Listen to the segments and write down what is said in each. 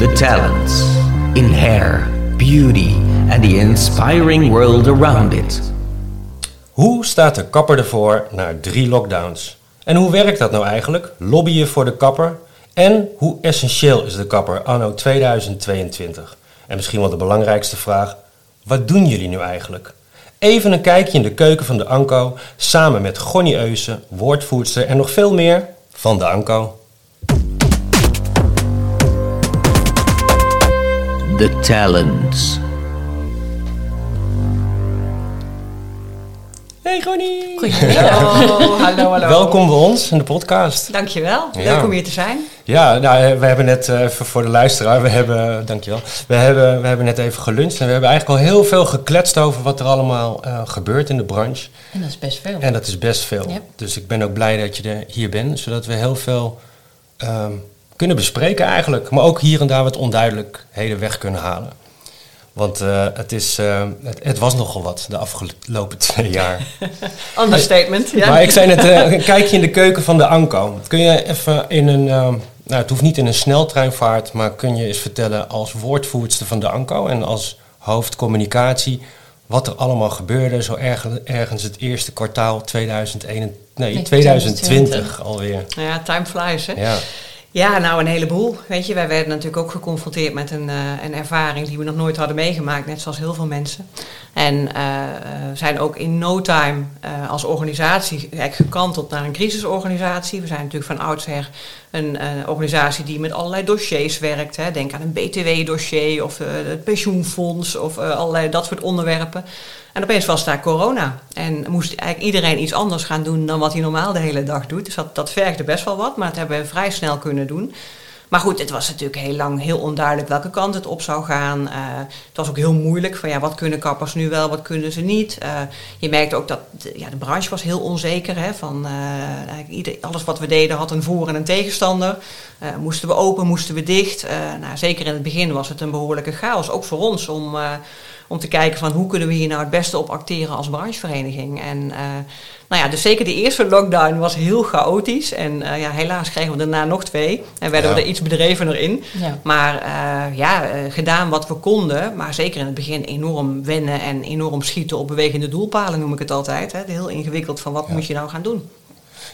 The talents in hair, beauty, and the inspiring world around it. Hoe staat de kapper ervoor na drie lockdowns? En hoe werkt dat nou eigenlijk? Lobbyen voor de kapper? En hoe essentieel is de kapper anno 2022? En misschien wel de belangrijkste vraag: wat doen jullie nu eigenlijk? Even een kijkje in de keuken van de Anko samen met Gonnie Eusen, woordvoerster en nog veel meer van de Anko. The talents. Hey Gonnie! Hallo, hallo, hallo. Welkom bij ons in de podcast. Dankjewel, Ja. leuk om hier te zijn. Ja, nou, eh, we hebben net, eh, even voor de luisteraar, we hebben, dankjewel, we hebben, we hebben net even geluncht en we hebben eigenlijk al heel veel gekletst over wat er allemaal eh, gebeurt in de branche. En dat is best veel. En dat is best veel. Dus ik ben ook blij dat je er hier bent, zodat we heel veel ehm, kunnen bespreken eigenlijk. Maar ook hier en daar wat onduidelijkheden weg kunnen halen. Want eh, het, is, eh, het, het was nogal wat de afgelopen twee jaar. Understatement, ja. Maar ik zei net, eh, een kijkje in de keuken van de Anko. Kun je even in een, nou het hoeft niet in een sneltreinvaart, maar kun je eens vertellen als woordvoerster van de Anko en als hoofdcommunicatie wat er allemaal gebeurde zo erg, ergens het eerste kwartaal 2021, nee, Nee, 2020 alweer. Ja, time flies, hè. Ja. Ja, nou een heleboel. Weet je, wij werden natuurlijk ook geconfronteerd met een, eh, een ervaring die we nog nooit hadden meegemaakt, net zoals heel veel mensen. En eh, eh, zijn ook in no time als organisatie gekanteld naar een crisisorganisatie. We zijn natuurlijk van oudsher een organisatie die met allerlei dossiers werkt. Hè. Denk aan een BTW-dossier of het pensioenfonds of allerlei dat soort onderwerpen. En opeens was daar corona. En moest eigenlijk iedereen iets anders gaan doen dan wat hij normaal de hele dag doet. Dus dat, dat vergde best wel wat, maar dat hebben we vrij snel kunnen doen. Maar goed, het was natuurlijk heel lang heel onduidelijk welke kant het op zou gaan. Eh, het was ook heel moeilijk van ja, wat kunnen kappers nu wel, wat kunnen ze niet. Eh, je merkte ook dat de, ja, de branche was heel onzeker. Hè, van, eigenlijk ieder, alles wat we deden had een voor- en een tegenstander. Moesten we open, moesten we dicht. Nou, zeker in het begin was het een behoorlijke chaos, ook voor ons om... om te kijken van hoe kunnen we hier nou het beste op acteren als branchevereniging. En eh, nou ja, dus zeker de eerste lockdown was heel chaotisch. En eh, ja, helaas kregen we daarna nog twee. En werden we er iets bedrevener in. Ja. Maar eh, ja, gedaan wat we konden. Maar zeker in het begin enorm wennen en enorm schieten op bewegende doelpalen noem ik het altijd. Hè. Heel ingewikkeld van wat moet je nou gaan doen.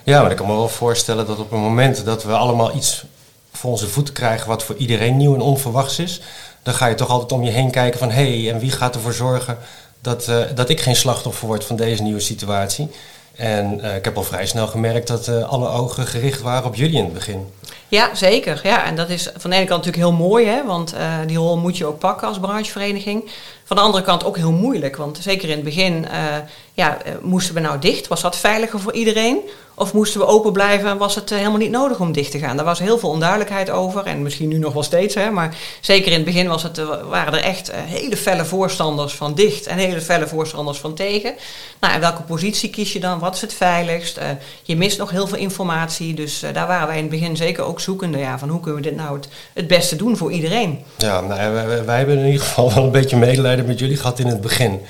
ja, maar ik kan me wel voorstellen dat op het moment dat we allemaal iets voor onze voeten krijgen wat voor iedereen nieuw en onverwachts is, dan ga je toch altijd om je heen kijken van hé, hey, en wie gaat ervoor zorgen dat, eh, dat ik geen slachtoffer word van deze nieuwe situatie. En eh, ik heb al vrij snel gemerkt dat eh, alle ogen gericht waren op jullie in het begin. Ja, zeker. Ja, en dat is van de ene kant natuurlijk heel mooi, hè, want die rol moet je ook pakken als branchevereniging. Van de andere kant ook heel moeilijk, want zeker in het begin ja, moesten we nou dicht. Was dat veiliger voor iedereen? Of moesten we open blijven en was het eh, helemaal niet nodig om dicht te gaan? Daar was heel veel onduidelijkheid over en misschien nu nog wel steeds, hè, maar zeker in het begin was het, eh, waren er echt eh, hele felle voorstanders van dicht en hele felle voorstanders van tegen. Nou, en welke positie kies je dan? Wat is het veiligst? Je mist nog heel veel informatie, dus daar waren wij in het begin zeker ook zoekende ja, van hoe kunnen we dit nou het, het beste doen voor iedereen. Ja, nou, wij- wij hebben in ieder geval wel een beetje medelijden met jullie gehad in het begin.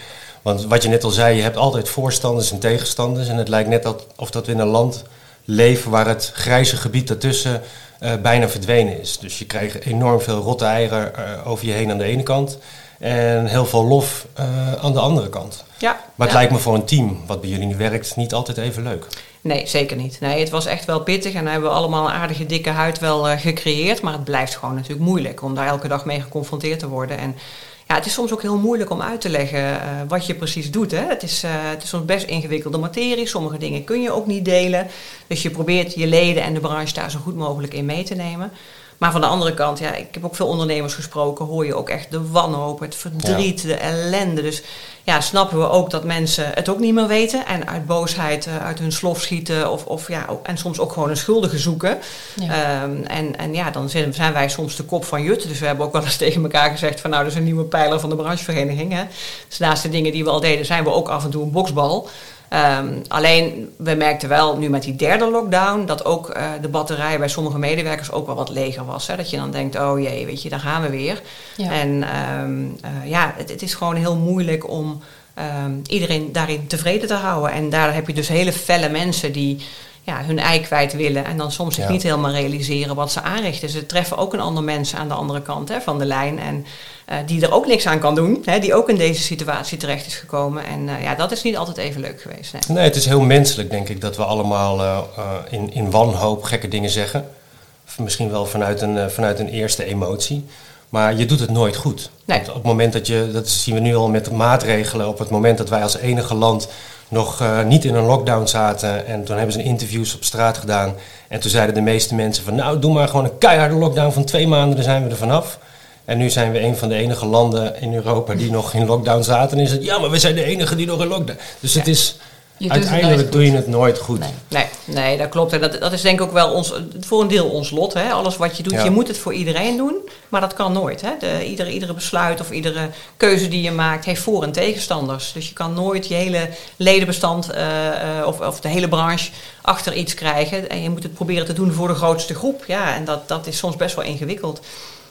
Want wat je net al zei, je hebt altijd voorstanders en tegenstanders. En het lijkt net dat, of dat we in een land leven waar het grijze gebied daartussen eh, bijna verdwenen is. Dus je krijgt enorm veel rotte eieren eh, over je heen aan de ene kant. En heel veel lof eh, aan de andere kant. Ja, Maar het ja. lijkt me voor een team wat bij jullie nu werkt niet altijd even leuk. Nee, zeker niet. Nee, het was echt wel pittig en hebben we allemaal een aardige dikke huid wel gecreëerd. Maar het blijft gewoon natuurlijk moeilijk om daar elke dag mee geconfronteerd te worden. En ja, het is soms ook heel moeilijk om uit te leggen eh, wat je precies doet. Hè? Het, is, eh, het is soms best ingewikkelde materie. Sommige dingen kun je ook niet delen. Dus je probeert je leden en de branche daar zo goed mogelijk in mee te nemen. Maar van de andere kant, ja, ik heb ook veel ondernemers gesproken, hoor je ook echt de wanhoop, het verdriet, de ellende. Dus ja, snappen we ook dat mensen het ook niet meer weten en uit boosheid eh, uit hun slof schieten of, of ja, en soms ook gewoon een schuldige zoeken. Ja. Ehm, en, en ja, dan zijn, zijn wij soms de kop van Jut. Dus we hebben ook wel eens tegen elkaar gezegd van nou, dat is een nieuwe pijler van de branchevereniging. Hè. Dus naast de dingen die we al deden, zijn we ook af en toe een boksbal. Ehm, alleen, we merkten wel nu met die derde lockdown dat ook eh, de batterij bij sommige medewerkers ook wel wat leger was. Hè? Dat je dan denkt, oh jee, weet je, daar gaan we weer. Ja. En ehm, eh, ja, het, het is gewoon heel moeilijk om ehm, iedereen daarin tevreden te houden. En daar heb je dus hele felle mensen die ja, hun ei kwijt willen en dan soms zich Ja. niet helemaal realiseren wat ze aanrichten. Ze treffen ook een ander mens aan de andere kant hè, van de lijn en eh, die er ook niks aan kan doen, hè, die ook in deze situatie terecht is gekomen. En eh, ja, dat is niet altijd even leuk geweest. Nee. Nee, het is heel menselijk, denk ik, dat we allemaal eh, in, in wanhoop gekke dingen zeggen. Misschien wel vanuit een, vanuit een eerste emotie. Maar je doet het nooit goed. Nee. Op het moment dat je, dat zien we nu al met de maatregelen, op het moment dat wij als enige land nog eh, niet in een lockdown zaten. En toen hebben ze interviews op straat gedaan. En toen zeiden de meeste mensen van nou, doe maar gewoon een keiharde lockdown van twee maanden, dan zijn we er vanaf. En nu zijn we een van de enige landen in Europa die nog in lockdown zaten. En is het, ja, maar we zijn de enige die nog in lockdown. Dus het is, Je uiteindelijk doe je het nooit goed. Nee. Nee, nee, dat klopt. En dat, dat is denk ik ook wel ons, voor een deel ons lot. Hè? Alles wat je doet, Ja. je moet het voor iedereen doen. Maar dat kan nooit. Hè? De, iedere, iedere besluit of iedere keuze die je maakt heeft voor- en tegenstanders. Dus je kan nooit je hele ledenbestand eh, eh, of, of de hele branche achter iets krijgen. En je moet het proberen te doen voor de grootste groep. Ja, en dat, dat is soms best wel ingewikkeld.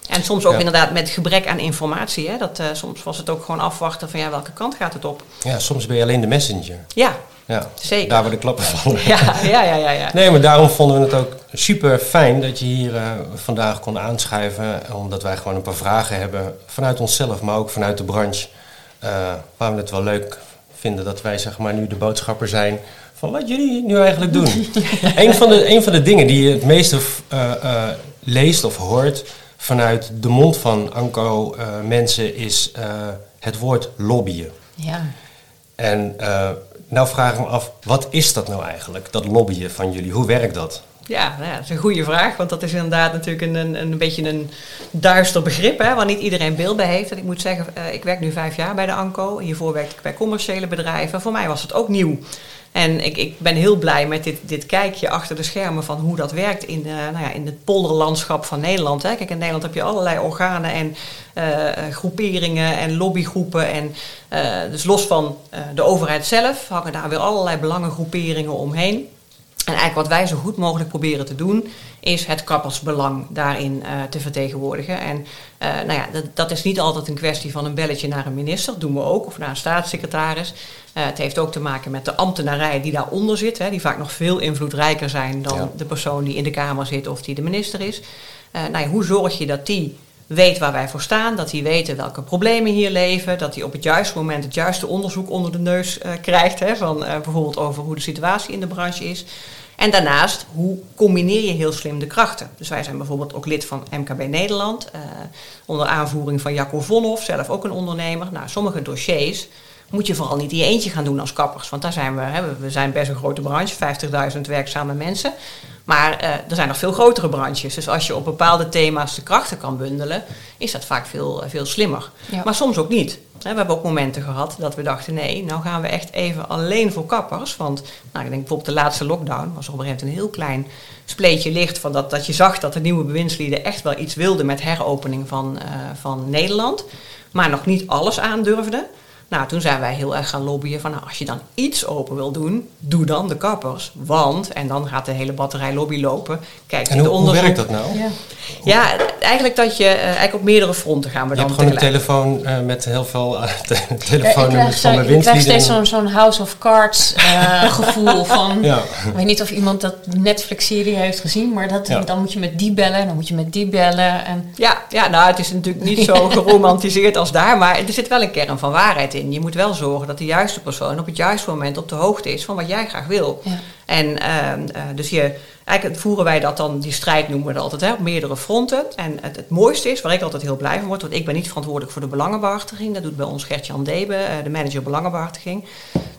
En soms ook Ja. inderdaad met gebrek aan informatie. Hè? Dat, eh, soms was het ook gewoon afwachten van ja, welke kant gaat het op. Ja, soms ben je alleen de messenger. Ja, Ja, Zeker. daar waar de klappen vallen. ja, ja, ja, ja. ja. Nee, maar daarom vonden we het ook super fijn dat je hier eh, vandaag kon aanschuiven. Omdat wij gewoon een paar vragen hebben vanuit onszelf, maar ook vanuit de branche. eh, waar we het wel leuk vinden dat wij zeg maar nu de boodschapper zijn van wat jullie nu eigenlijk doen. een, van de, een van de dingen die je het meeste leest of hoort vanuit de mond van Anko eh, mensen is eh, het woord lobbyen. Ja. En eh, nou vraag ik me af, wat is dat nou eigenlijk, dat lobbyen van jullie? Hoe werkt dat? Ja, nou ja, dat is een goede vraag, want dat is inderdaad natuurlijk een, een, een beetje een duister begrip, hè, waar niet iedereen beeld bij heeft. En ik moet zeggen, ik werk nu vijf jaar bij de ANCO. Hiervoor werkte ik bij commerciële bedrijven. Voor mij was het ook nieuw. En ik, ik ben heel blij met dit, dit kijkje achter de schermen van hoe dat werkt in, eh, nou ja, in het polderlandschap van Nederland. Hè. Kijk, in Nederland heb je allerlei organen en eh, eh, groeperingen en lobbygroepen. En, dus los van de overheid zelf hangen daar weer allerlei belangengroeperingen omheen. En eigenlijk wat wij zo goed mogelijk proberen te doen, is het kappersbelang daarin eh, te vertegenwoordigen. En eh, nou ja, dat, dat is niet altijd een kwestie van een belletje naar een minister, dat doen we ook, of naar een staatssecretaris. Eh, het heeft ook te maken met de ambtenarij die daaronder zit, hè, die vaak nog veel invloedrijker zijn dan Ja. de persoon die in de Kamer zit of die de minister is. Nou ja, hoe zorg je dat die weet waar wij voor staan, dat die weten welke problemen hier leven, dat die op het juiste moment het juiste onderzoek onder de neus eh, krijgt, hè, van eh, bijvoorbeeld over hoe de situatie in de branche is. En daarnaast, hoe combineer je heel slim de krachten? Dus wij zijn bijvoorbeeld ook lid van MKB Nederland, eh, onder aanvoering van Jacco Vonhoff, zelf ook een ondernemer. Nou, sommige dossiers moet je vooral niet in je eentje gaan doen als kappers. Want daar zijn we, hè, we- zijn best een grote branche, 50.000 werkzame mensen. Maar eh, er zijn nog veel grotere branches. Dus als je op bepaalde thema's de krachten kan bundelen, is dat vaak veel, eh, veel slimmer. Ja. Maar soms ook niet. We hebben ook momenten gehad dat we dachten, nee, nou gaan we echt even alleen voor kappers. Want nou, ik denk bijvoorbeeld de laatste lockdown was op een gegeven moment een heel klein spleetje licht. Van dat, dat je zag dat de nieuwe bewindslieden echt wel iets wilden met heropening van, eh, van Nederland. Maar nog niet alles aandurfden. Nou, toen zijn wij heel erg gaan lobbyen van nou, als je dan iets open wil doen, doe dan de kappers. Want, en dan gaat de hele batterij lobby lopen. Kijk, En hoe, de hoe werkt dat nou? Ja. Ja, eigenlijk dat je eh, eigenlijk op meerdere fronten gaan we Je dan hebt gewoon een telefoon eh, met heel veel eh, te- telefoonnummers van zo, de ik krijg steeds winstlieden. zo'n zo'n House of Cards eh, gevoel van... Ja. Ik weet niet of iemand dat Netflix-serie heeft gezien, maar dat, Ja. dan moet je met die bellen en dan moet je met die bellen. En, Ja, ja, nou, het is natuurlijk niet zo geromantiseerd als daar, maar er zit wel een kern van waarheid in. Je moet wel zorgen dat de juiste persoon op het juiste moment op de hoogte is van wat jij graag wil. ja. En ehm, eh, dus je, eigenlijk voeren wij dat dan, die strijd noemen we dat altijd, hè, op meerdere fronten. En het, het mooiste is, waar ik altijd heel blij van word, want ik ben niet verantwoordelijk voor de belangenbehartiging. Dat doet bij ons Gertjan Debe, eh, de manager belangenbehartiging.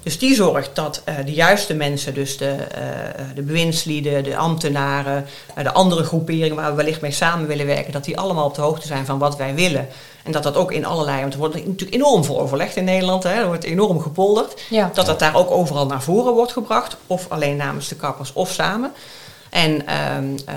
Dus die zorgt dat eh, de juiste mensen, dus de, eh, de bewindslieden, de ambtenaren, de andere groeperingen waar we wellicht mee samen willen werken, dat die allemaal op de hoogte zijn van wat wij willen. En dat dat ook in allerlei, want er wordt natuurlijk enorm veel overlegd in Nederland, hè, er wordt enorm gepolderd. Ja. Dat dat daar ook overal naar voren wordt gebracht, of alleen namens de kappers of samen. En ehm, eh,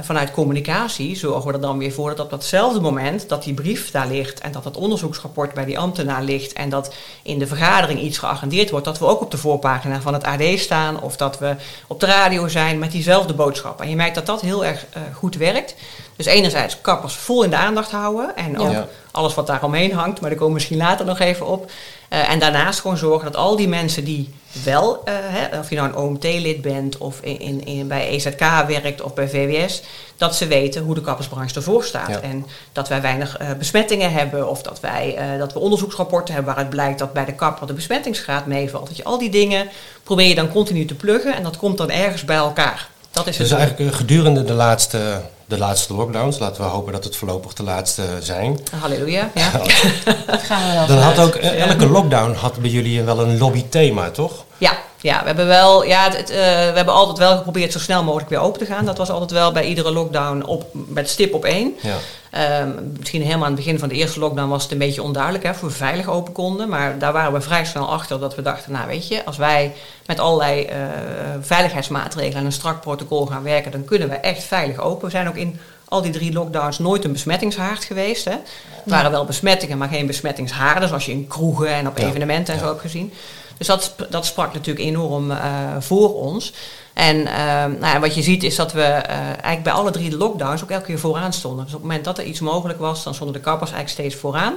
vanuit communicatie zorgen we er dan weer voor dat op datzelfde moment dat die brief daar ligt en dat het onderzoeksrapport bij die ambtenaar ligt en dat in de vergadering iets geagendeerd wordt, dat we ook op de voorpagina van het AD staan of dat we op de radio zijn met diezelfde boodschap. En je merkt dat dat heel erg eh, goed werkt. Dus enerzijds kappers vol in de aandacht houden en ook Ja. Alles wat daaromheen hangt, maar daar komen we misschien later nog even op. Eh, en daarnaast gewoon zorgen dat al die mensen die wel, eh, hè, of je nou een OMT-lid bent of in, in, in, bij EZK werkt of bij VWS, dat ze weten hoe de kappersbranche ervoor staat. Ja. En dat wij weinig eh, besmettingen hebben of dat, wij, dat we onderzoeksrapporten hebben waaruit blijkt dat bij de kapper de besmettingsgraad meevalt. Dat je al die dingen probeer je dan continu te pluggen en dat komt dan ergens bij elkaar. Dat is Dus eigenlijk gedurende de laatste, de laatste lockdowns, laten we hopen dat het voorlopig de laatste zijn. Halleluja. Ja. Dat gaan we wel Dan had ook eh, elke lockdown had bij jullie wel een lobbythema, toch? Ja, ja, we hebben wel, ja, het, het, eh, we hebben altijd wel geprobeerd zo snel mogelijk weer open te gaan. Dat was altijd wel bij iedere lockdown op, met stip op één. Ja. Ehm, misschien helemaal aan het begin van de eerste lockdown was het een beetje onduidelijk hè, of we veilig open konden. Maar daar waren we vrij snel achter dat we dachten, nou weet je, als wij met allerlei eh, veiligheidsmaatregelen en een strak protocol gaan werken, dan kunnen we echt veilig open. We zijn ook in al die drie lockdowns nooit een besmettingshaard geweest. Hè. Het waren wel besmettingen, maar geen besmettingshaarden, zoals je in kroegen en op Ja. evenementen Ja. zo hebt gezien. Dus dat, dat sprak natuurlijk enorm eh, voor ons. En ehm, nou ja, wat je ziet is dat we eh, eigenlijk bij alle drie de lockdowns ook elke keer vooraan stonden. Dus op het moment dat er iets mogelijk was, dan stonden de kappers eigenlijk steeds vooraan.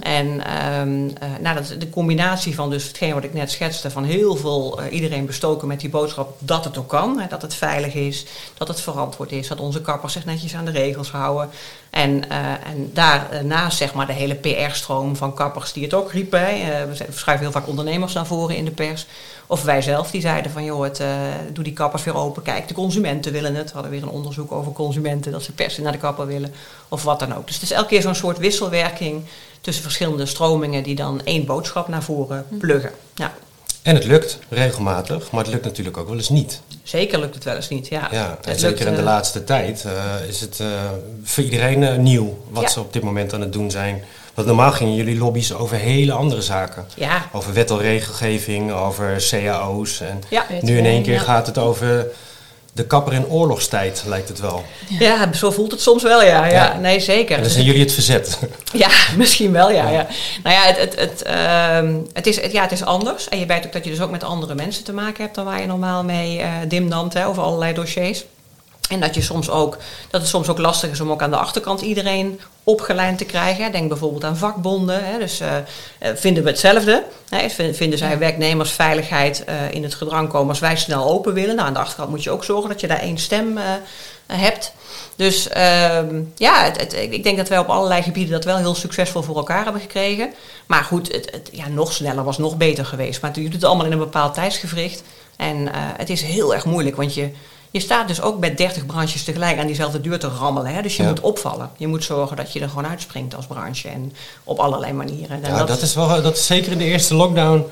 En ehm, eh, nou, dat, de combinatie van dus hetgeen wat ik net schetste, van heel veel eh, iedereen bestoken met die boodschap dat het ook kan. Hè, dat het veilig is, dat het verantwoord is, dat onze kappers zich netjes aan de regels houden. En, eh, en daarnaast zeg maar de hele PR-stroom van kappers die het ook riepen. hè. Eh, we schuiven heel vaak ondernemers naar voren in de pers. Of wij zelf die zeiden van joh, het, eh, doe die kappers weer open. Kijk, de consumenten willen het. We hadden weer een onderzoek over consumenten, dat ze per se naar de kapper willen. Of wat dan ook. Dus het is elke keer zo'n soort wisselwerking tussen verschillende stromingen die dan één boodschap naar voren pluggen. Ja, En het lukt regelmatig, maar het lukt natuurlijk ook wel eens niet. zeker lukt het wel eens niet. Ja, Ja, Het en lukt, zeker in de eh, laatste tijd eh, is het eh, voor iedereen nieuw wat Ja. ze op dit moment aan het doen zijn. Want normaal gingen jullie lobby's over hele andere zaken. Ja, Over wet en regelgeving, over cao's. En nu in één keer gaat het over de kapper in oorlogstijd, lijkt het wel. ja, zo voelt het soms wel, ja. ja. Ja. Nee, zeker. En dan zijn jullie het verzet. Ja, misschien wel, ja. ja. Nou ja, het, het, het, ehm, het, is, het, ja, het is anders. En je weet ook dat je dus ook met andere mensen te maken hebt dan waar je normaal mee dimdamt hè, over allerlei dossiers. En dat, je soms ook, dat het soms ook lastig is om ook aan de achterkant iedereen opgeleid te krijgen. Denk bijvoorbeeld aan vakbonden. Hè. Dus eh, eh, vinden we hetzelfde? Hè. Vinden zij werknemersveiligheid eh, in het gedrang komen als wij snel open willen? Nou, aan de achterkant moet je ook zorgen dat je daar één stem eh, hebt. Dus ehm, ja, het, het- ik denk dat wij op allerlei gebieden dat wel heel succesvol voor elkaar hebben gekregen. Maar goed, het, het, ja, nog sneller was nog beter geweest. Maar je doet het allemaal in een bepaald tijdsgevricht. En het is heel erg moeilijk, want je, je staat dus ook met 30 branches tegelijk aan diezelfde deur te rammelen. Hè? Dus je Ja. moet opvallen. Je moet zorgen dat je er gewoon uitspringt als branche en op allerlei manieren. En Ja, dat, is wel, dat is zeker in de eerste lockdown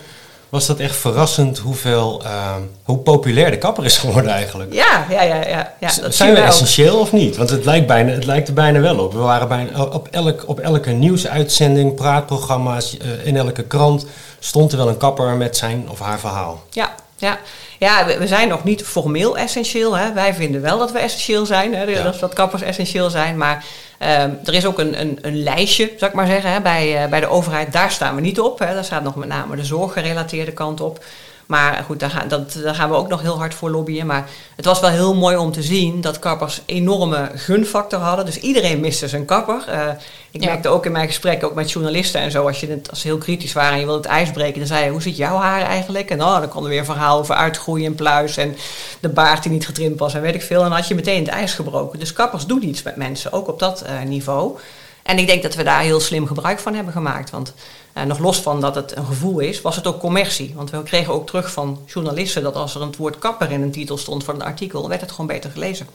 was dat echt verrassend hoeveel, eh, hoe populair de kapper is geworden eigenlijk. Ja, ja, ja. ja, ja dat zijn we ook. essentieel of niet? Want het lijkt, bijna, het lijkt er bijna wel op. We waren bijna, op, elk, op elke nieuwsuitzending, praatprogramma's, eh, in elke krant stond er wel een kapper met zijn of haar verhaal. Ja, ja. ja we, we zijn nog niet formeel essentieel. Hè. Wij vinden wel dat we essentieel zijn. Hè. Ja. Dat, dat kappers essentieel zijn. Maar ehm, er is ook een, een, een lijstje, zou ik maar zeggen, hè, bij, eh, bij de overheid. Daar staan we niet op. Hè. Daar staat nog met name de zorggerelateerde kant op. Maar goed, daar gaan, dat, daar gaan we ook nog heel hard voor lobbyen. Maar het was wel heel mooi om te zien dat kappers enorme gunfactor hadden. Dus iedereen miste zijn kapper. Eh, ik Ja. merkte ook in mijn gesprekken, ook met journalisten en zo, als, je het, als ze heel kritisch waren en je wilde het ijs breken, dan zei je, hoe zit jouw haar eigenlijk? En oh, dan kwam er weer een verhaal over uitgroeien en pluis en de baard die niet getrimd was en weet ik veel. En dan had je meteen het ijs gebroken. Dus kappers doen iets met mensen, ook op dat eh, niveau. En ik denk dat we daar heel slim gebruik van hebben gemaakt. Want eh, nog los van dat het een gevoel is, was het ook commercie. Want we kregen ook terug van journalisten dat als er het woord kapper in een titel stond van een artikel, werd het gewoon beter gelezen.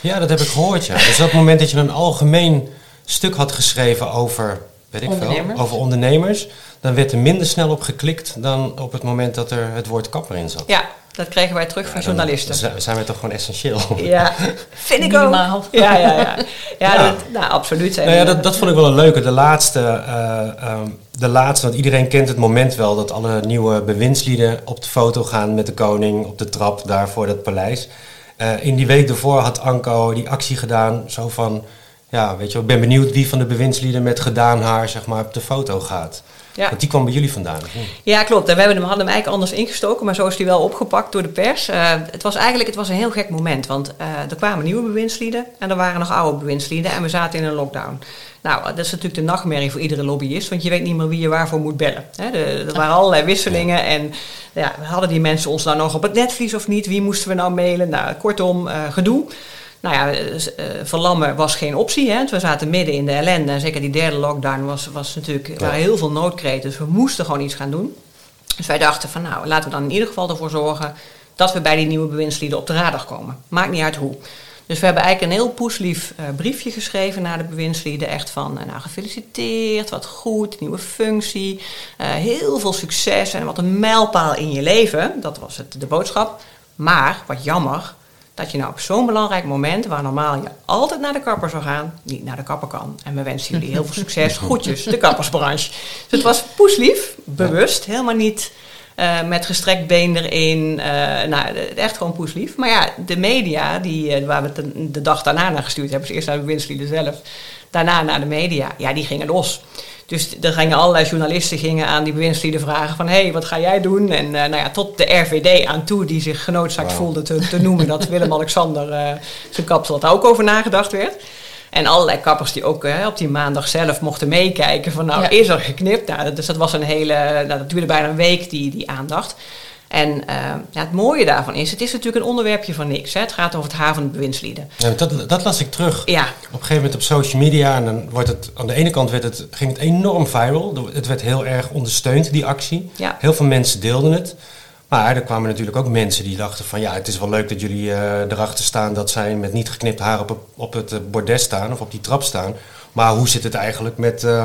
Ja, dat heb ik gehoord, ja. Dus op het moment dat je een algemeen stuk had geschreven over, weet ik veel, over ondernemers, dan werd er minder snel op geklikt dan op het moment dat er het woord kapper in zat. Ja, dat kregen wij terug van Ja, journalisten. zijn- Zijn we toch gewoon essentieel? Ja, vind ik Minimaal. ook. Ja, ja, ja. Ja, Ja. Dat, nou, absoluut. Nou ja, dat, dat vond ik wel een leuke. De laatste, eh, ehm, de laatste, want iedereen kent het moment wel dat alle nieuwe bewindslieden op de foto gaan met de koning op de trap daar voor dat paleis. Eh, in die week daarvoor had Anko die actie gedaan, zo van, ja, weet je, wel, ik ben benieuwd wie van de bewindslieden met gedaan haar zeg maar op de foto gaat. Ja. Want die kwam bij jullie vandaan. Ja, klopt. En we hebben hem, hadden hem eigenlijk anders ingestoken, maar zo is hij wel opgepakt door de pers. Eh, het was eigenlijk het was een heel gek moment, want eh, er kwamen nieuwe bewindslieden en er waren nog oude bewindslieden en we zaten in een lockdown. Nou, dat is natuurlijk de nachtmerrie voor iedere lobbyist, want je weet niet meer wie je waarvoor moet bellen. De- er waren allerlei wisselingen en ja, hadden die mensen ons nou nog op het netvlies of niet? Wie moesten we nou mailen? Nou, kortom, eh, gedoe. Nou ja, eh, eh, verlammen was geen optie. Hè? We zaten midden in de ellende. En zeker die derde lockdown was, was natuurlijk, waren heel veel noodkreten. Dus we moesten gewoon iets gaan doen. Dus wij dachten van nou, laten we dan in ieder geval ervoor zorgen dat we bij die nieuwe bewindslieden op de radar komen. Maakt niet uit hoe. Dus we hebben eigenlijk een heel poeslief eh, briefje geschreven naar de bewindslieden. Echt van, nou gefeliciteerd, wat goed, nieuwe functie, heel veel succes en wat een mijlpaal in je leven. Dat was het, de boodschap. Maar, wat jammer, dat je nou op zo'n belangrijk moment, waar normaal je altijd naar de kapper zou gaan, niet naar de kapper kan. En we wensen jullie heel veel succes. Groetjes, de kappersbranche. Dus het was poeslief, bewust, helemaal niet eh, met gestrekt been erin. eh, nou, echt gewoon poeslief. Maar ja, de media, die, eh, waar we het de, de dag daarna naar gestuurd hebben, dus eerst naar de winstlieden zelf, daarna naar de media, ja, die gingen los. Dus er gingen allerlei journalisten gingen aan die bewindslieden vragen van... hé, hey, wat ga jij doen? En eh, nou ja, tot de RVD aan toe die zich genoodzaakt voelde te, te noemen... dat Willem-Alexander eh, zijn kapsel, dat daar ook over nagedacht werd. En allerlei kappers die ook eh, op die maandag zelf mochten meekijken van... nou, Ja. is er geknipt? Nou, dus dat was een hele... Nou, dat duurde bijna een week, die, die aandacht. En eh, ja, het mooie daarvan is, het is natuurlijk een onderwerpje van niks. Hè? Het gaat over het haar van de bewindslieden. Ja, dat, dat las ik terug. Ja, Op een gegeven moment op social media. En dan wordt het aan de ene kant werd het, ging het enorm viral. Het werd heel erg ondersteund, die actie. Ja. Heel veel mensen deelden het. Maar er kwamen natuurlijk ook mensen die dachten van ja, het is wel leuk dat jullie eh, erachter staan dat zij met niet geknipt haar op, op het eh, bordes staan of op die trap staan. Maar hoe zit het eigenlijk met, eh,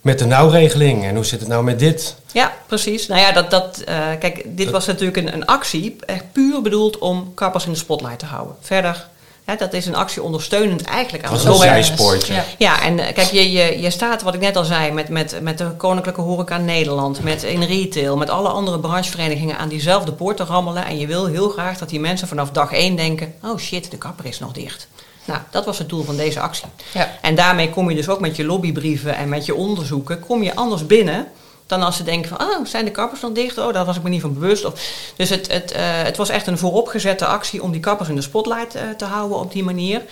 met de nauwregeling en hoe zit het nou met dit? Ja, precies. Nou ja, dat, dat, eh, kijk, dit was natuurlijk een, een actie, echt puur bedoeld om kappers in de spotlight te houden. Verder, hè, dat is een actie ondersteunend eigenlijk aan Het de was een zijspoortje. Ja. Ja, en eh, kijk, je, je, je staat, wat ik net al zei, met, met, met de Koninklijke Horeca Nederland, met in retail, met alle andere brancheverenigingen aan diezelfde poort te rammelen. En je wil heel graag dat die mensen vanaf dag één denken, oh shit, de kapper is nog dicht. Nou, dat was het doel van deze actie. Ja. En daarmee kom je dus ook met je lobbybrieven en met je onderzoeken, kom je anders binnen dan als ze denken van, oh, zijn de kappers nog dicht? Oh, daar was ik me niet van bewust. Of, dus het, het, eh, het was echt een vooropgezette actie om die kappers in de spotlight eh, te houden op die manier.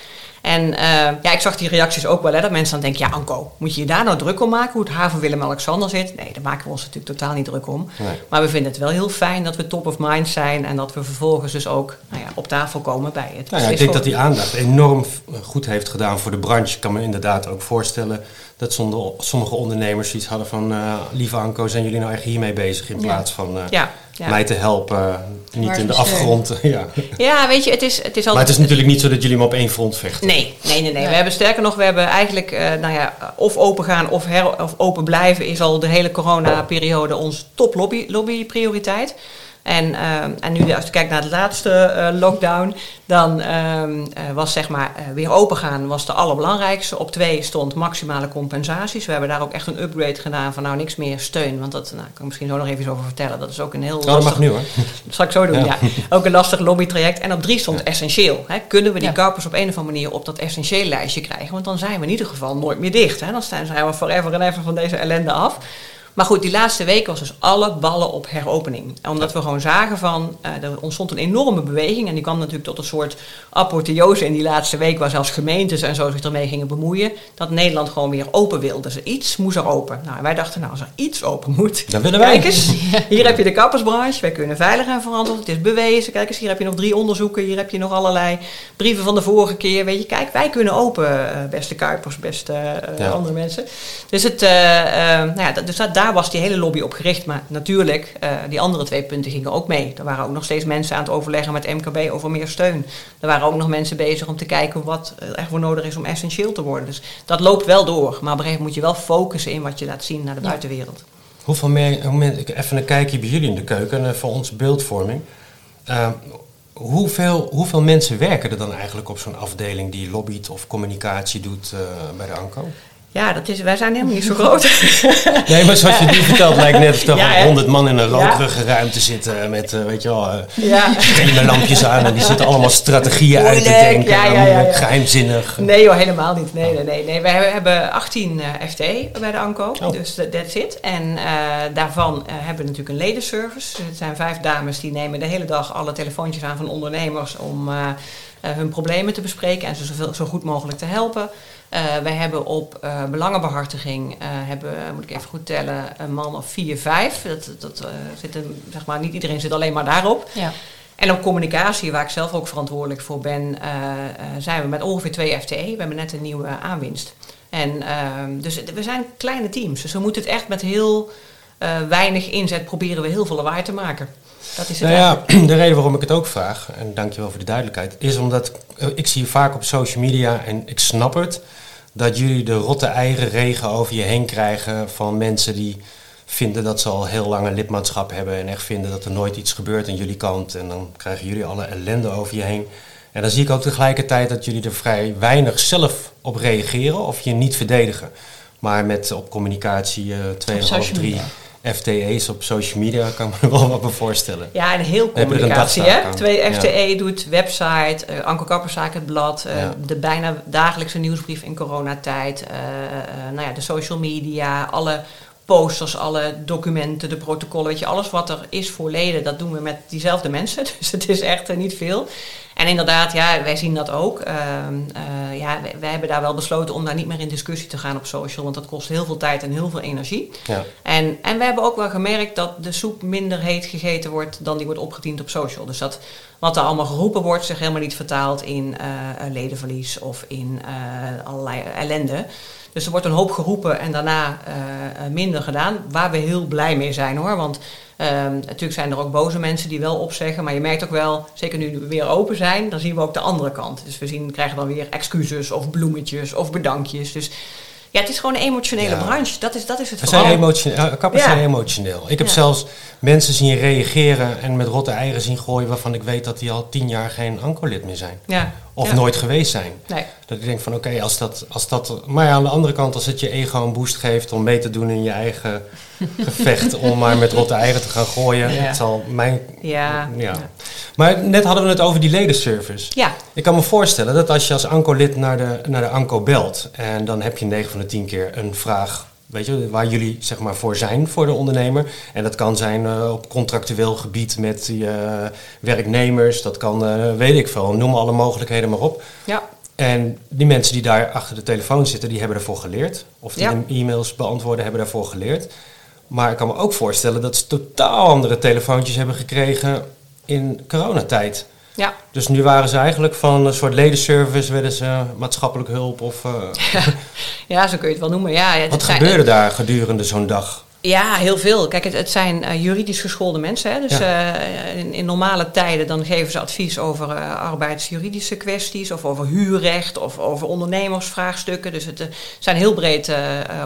En eh, ja, ik zag die reacties ook wel, hè, dat mensen dan denken, ja Anko, moet je je daar nou druk om maken, hoe het haar van Willem-Alexander zit? Nee, daar maken we ons natuurlijk totaal niet druk om. Nee. Maar we vinden het wel heel fijn dat we top of mind zijn en dat we vervolgens dus ook nou ja, op tafel komen bij het Nou ja, ik denk dat die aandacht enorm goed heeft gedaan voor de branche. Ik kan me inderdaad ook voorstellen dat sommige ondernemers iets hadden van... eh, lieve Anko, zijn jullie nou echt hiermee bezig in Ja. plaats van eh, Ja, ja. mij te helpen, niet Waar in de steun? afgrond. ja. ja, weet je, het is, het is altijd... Maar het is natuurlijk niet zo dat jullie hem op één front vechten. Nee, nee, nee, nee. We hebben sterker nog, we hebben eigenlijk, eh, nou ja, of open gaan of, her, of open blijven is al de hele corona-periode onze top lobby, lobbyprioriteit. En, eh, en nu, als je kijkt naar de laatste eh, lockdown, dan ehm, eh, was zeg maar eh, weer open gaan was de allerbelangrijkste. Op twee stond maximale compensaties. We hebben daar ook echt een upgrade gedaan van nou niks meer steun. Want dat nou, kan ik misschien zo nog even iets over vertellen. Dat is ook een heel Oh, dat mag lastig- nu hoor. dat zal ik zo doen, ja. Ja. Ook een lastig lobbytraject. En op drie stond essentieel. Hè. Kunnen we die Ja. kappers op een of andere manier op dat essentieel lijstje krijgen? Want dan zijn we in ieder geval nooit meer dicht. Hè. Dan zijn we forever en ever van deze ellende af. Maar goed, die laatste week was dus alle ballen op heropening. Omdat we gewoon zagen van, eh, er ontstond een enorme beweging. En die kwam natuurlijk tot een soort apotheose in die laatste week... waar zelfs gemeentes en zo zich ermee gingen bemoeien. Dat Nederland gewoon weer open wilde. Dus iets moest er open. Nou, wij dachten, nou, als er iets open moet... Dan willen wij. Kijk eens, hier heb je de kappersbranche. Wij kunnen veilig en verantwoord. Het is bewezen. Kijk eens, hier heb je nog drie onderzoeken. Hier heb je nog allerlei brieven van de vorige keer. Weet je, kijk, wij kunnen open, eh, beste Kuipers, beste eh, Ja. andere mensen. Dus, het, eh, nou ja, dus dat, daar was die hele lobby op gericht. Maar natuurlijk, eh, die andere twee punten gingen ook mee. Er waren ook nog steeds mensen aan het overleggen met MKB over meer steun. Er waren ook nog mensen bezig om te kijken wat er voor nodig is om essentieel te worden. Dus dat loopt wel door. Maar op een gegeven moment moet je wel focussen in wat je laat zien naar de Ja. buitenwereld. Hoeveel meer, hoe even een kijkje bij jullie in de keuken eh, voor onze beeldvorming. Eh, hoeveel, hoeveel mensen werken er dan eigenlijk op zo'n afdeling die lobbyt of communicatie doet eh, bij de ANCO? Ja, dat is, wij zijn helemaal niet zo groot. Nee, maar zoals je nu vertelt, lijkt net alsof er Ja, hè? honderd man in een rokerige ruimte zitten met, eh, weet je wel, eh ja. lampjes aan en die zitten allemaal strategieën uit te denken. ja. Geheimzinnig. Nee joh, helemaal niet. Nee, nee, nee. nee. Wij hebben 18 eh FTE bij de ANCO, Oh. dus that- that's it. En daarvan hebben we natuurlijk een ledenservice. Het zijn vijf dames die nemen de hele dag alle telefoontjes aan van ondernemers om hun problemen te bespreken en ze zoveel, zo goed mogelijk te helpen. Eh, wij hebben op eh, belangenbehartiging, eh, hebben, moet ik even goed tellen, een man of vier, vijf. Dat, dat, zit een, zeg maar, niet iedereen zit alleen maar daarop. Ja. En op communicatie, waar ik zelf ook verantwoordelijk voor ben, zijn we met ongeveer twee FTE. We hebben net een nieuwe aanwinst. En ehm, dus we zijn kleine teams. Dus we moeten het echt met heel weinig inzet proberen we heel veel lawaai te maken. Dat is het Nou eigenlijk. ja, de reden waarom ik het ook vraag, en dankjewel voor de duidelijkheid, is omdat eh, ik zie vaak op social media, en ik snap het, dat jullie de rotte eigen regen over je heen krijgen van mensen die vinden dat ze al heel lang een lidmaatschap hebben en echt vinden dat er nooit iets gebeurt aan jullie kant. En dan krijgen jullie alle ellende over je heen. En dan zie ik ook tegelijkertijd dat jullie er vrij weinig zelf op reageren of je niet verdedigen. Maar met op communicatie 2,5, social 3 media. FTE's op social media kan ik me wel wat voorstellen. Ja, en heel een communicatie. Hè? Twee Ja. FTE doet website, eh Anko het blad, eh, Ja. de bijna dagelijkse nieuwsbrief in coronatijd, eh, nou ja, de social media, alle posters, alle documenten, de protocollen, weet je, alles wat er is voor leden, dat doen we met diezelfde mensen. Dus het is echt eh, niet veel. En inderdaad, ja, wij zien dat ook. Ehm, eh, ja, wij, wij hebben daar wel besloten om daar niet meer in discussie te gaan op social, want dat kost heel veel tijd en heel veel energie. Ja. En, en we hebben ook wel gemerkt dat de soep minder heet gegeten wordt dan die wordt opgediend op social. Dus dat wat er allemaal geroepen wordt zich helemaal niet vertaalt in eh, ledenverlies of in allerlei ellende. Dus er wordt een hoop geroepen en daarna eh, eh, minder gedaan. Waar we heel blij mee zijn hoor. Want ehm, natuurlijk zijn er ook boze mensen die wel opzeggen. Maar je merkt ook wel, zeker nu we weer open zijn, dan zien we ook de andere kant. Dus we zien, krijgen dan weer excuses of bloemetjes of bedankjes. Dus ja, het is gewoon een emotionele Ja. branche. Dat is, dat is het We zijn emotioneel, eh, kappers Ja. zijn emotioneel. Ik heb Ja. zelfs mensen zien reageren en met rotte eieren zien gooien waarvan ik weet dat die al tien jaar geen ancolid meer zijn. Ja. Of Ja. nooit geweest zijn. Nee. Dat ik denk van oké, als, dat, als dat... Maar ja, aan de andere kant, als het je ego een boost geeft om mee te doen in je eigen gevecht om maar met rotte eieren te gaan gooien. Ja. Het zal mijn... Ja. ja. Maar net hadden we het over die ledenservice. Ja. Ik kan me voorstellen dat als je als ANCO-lid naar de, naar de ANCO belt en dan heb je 9 van de 10 keer een vraag, weet je, waar jullie zeg maar voor zijn voor de ondernemer. En dat kan zijn eh, op contractueel gebied met je werknemers, dat kan, eh, weet ik veel, noem alle mogelijkheden maar op. Ja. En die mensen die daar achter de telefoon zitten, die hebben ervoor geleerd. Of die Ja. e-mails beantwoorden, hebben daarvoor geleerd. Maar ik kan me ook voorstellen dat ze totaal andere telefoontjes hebben gekregen in coronatijd. Ja. Dus nu waren ze eigenlijk van een soort ledenservice, werden ze maatschappelijk hulp of... eh, ja, zo kun je het wel noemen. Ja, ja, wat zijn- gebeurde daar gedurende zo'n dag? Ja, heel veel. Kijk, het, het zijn eh, juridisch geschoolde mensen. Hè? Dus Ja. eh, in, in normale tijden dan geven ze advies over eh, arbeidsjuridische kwesties... of over huurrecht of over ondernemersvraagstukken. Dus het zijn heel breed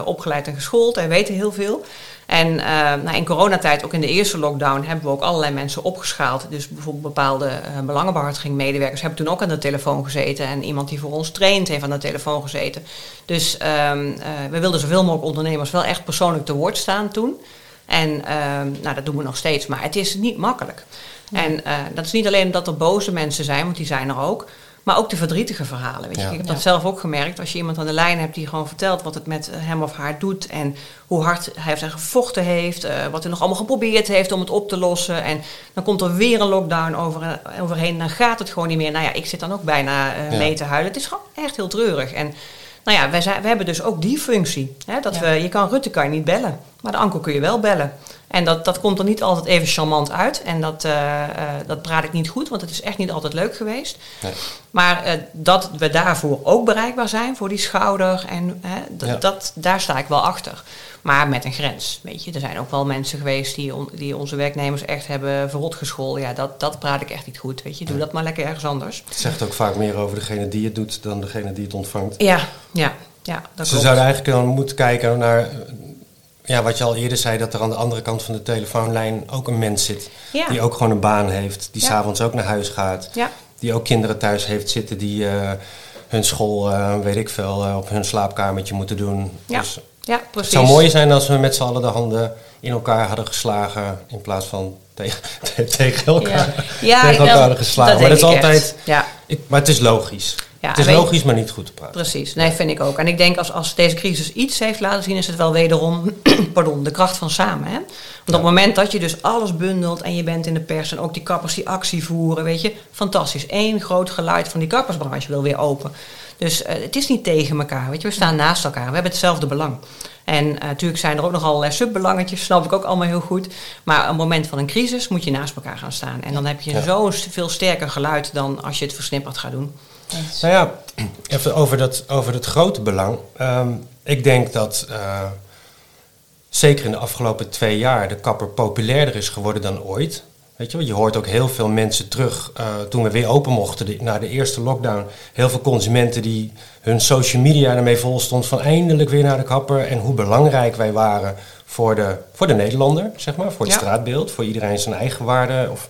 opgeleid en geschoold en weten heel veel. En eh, nou, in coronatijd, ook in de eerste lockdown, hebben we ook allerlei mensen opgeschaald. Dus bijvoorbeeld bepaalde eh belangenbehartiging medewerkers hebben toen ook aan de telefoon gezeten. En iemand die voor ons traint heeft aan de telefoon gezeten. Dus ehm, eh, we wilden zoveel mogelijk ondernemers wel echt persoonlijk te woord staan toen. En ehm, nou, dat doen we nog steeds, maar het is niet makkelijk. En dat is niet alleen dat er boze mensen zijn, want die zijn er ook. Maar ook de verdrietige verhalen. Weet je. Ja. Ik heb Ja. dat zelf ook gemerkt. Als je iemand aan de lijn hebt die gewoon vertelt wat het met hem of haar doet. En hoe hard hij heeft gevochten heeft. eh, wat hij nog allemaal geprobeerd heeft om het op te lossen. En dan komt er weer een lockdown over, overheen. Dan gaat het gewoon niet meer. Nou ja, ik zit dan ook bijna eh, Ja. mee te huilen. Het is gewoon echt heel treurig. En nou ja, wij, zijn, we hebben dus ook die functie. Hè, dat Ja. we, je kan Rutte kan je niet bellen. Maar de Anko kun je wel bellen. En dat, dat komt er niet altijd even charmant uit. En dat, eh, eh, dat praat ik niet goed, want het is echt niet altijd leuk geweest. Nee. Maar eh, dat we daarvoor ook bereikbaar zijn, voor die schouder, en, hè, d- Ja. dat, daar sta ik wel achter. Maar met een grens, weet je. Er zijn ook wel mensen geweest die, on- die onze werknemers echt hebben verrot gescholden. Ja, dat, dat praat ik echt niet goed, weet je. Doe dat maar lekker ergens anders. Het zegt ook vaak meer over degene die het doet dan degene die het ontvangt. Ja, ja, ja, dat Ze klopt. zouden eigenlijk dan moeten kijken naar ja, wat je al eerder zei, dat er aan de andere kant van de telefoonlijn ook een mens zit. Ja. Die ook gewoon een baan heeft, die Ja. s'avonds ook naar huis gaat. Ja, Die ook kinderen thuis heeft zitten die eh, hun school, eh, weet ik veel, eh, op hun slaapkamertje moeten doen. Ja. Dus Ja, het precies. zou mooi zijn als we met z'n allen de handen in elkaar hadden geslagen in plaats van tegen, tegen elkaar, Ja, tegen elkaar dat- hadden geslagen. dat maar dat is altijd. Ja. ik, maar het is logisch. Ja, het is logisch, maar niet goed te praten. Precies, nee, vind ik ook. En ik denk als, als deze crisis iets heeft laten zien, is het wel wederom pardon, de kracht van samen. Hè? Want op het moment dat je dus alles bundelt en je bent in de pers en ook die kappers die actie voeren, weet je, fantastisch. Eén groot geluid van die kappersbranche wil weer open. Dus eh, het is niet tegen elkaar, weet je, we staan naast elkaar, we hebben hetzelfde belang. En eh, natuurlijk zijn er ook nog allerlei subbelangetjes, snap ik ook allemaal heel goed. Maar op het moment van een crisis moet je naast elkaar gaan staan. En dan heb je Ja. zo'n veel sterker geluid dan als je het versnipperd gaat doen. Nou ja, even over dat, over het grote belang. Ehm, ik denk dat eh, zeker in de afgelopen twee jaar de kapper populairder is geworden dan ooit. Weet je, je hoort ook heel veel mensen terug. eh, toen we weer open mochten de- na de eerste lockdown, heel veel consumenten die hun social media ermee vol stond van eindelijk weer naar de kapper. En hoe belangrijk wij waren voor de, voor de Nederlander, zeg maar, voor het Ja. straatbeeld, voor iedereen zijn eigen waarde. Of,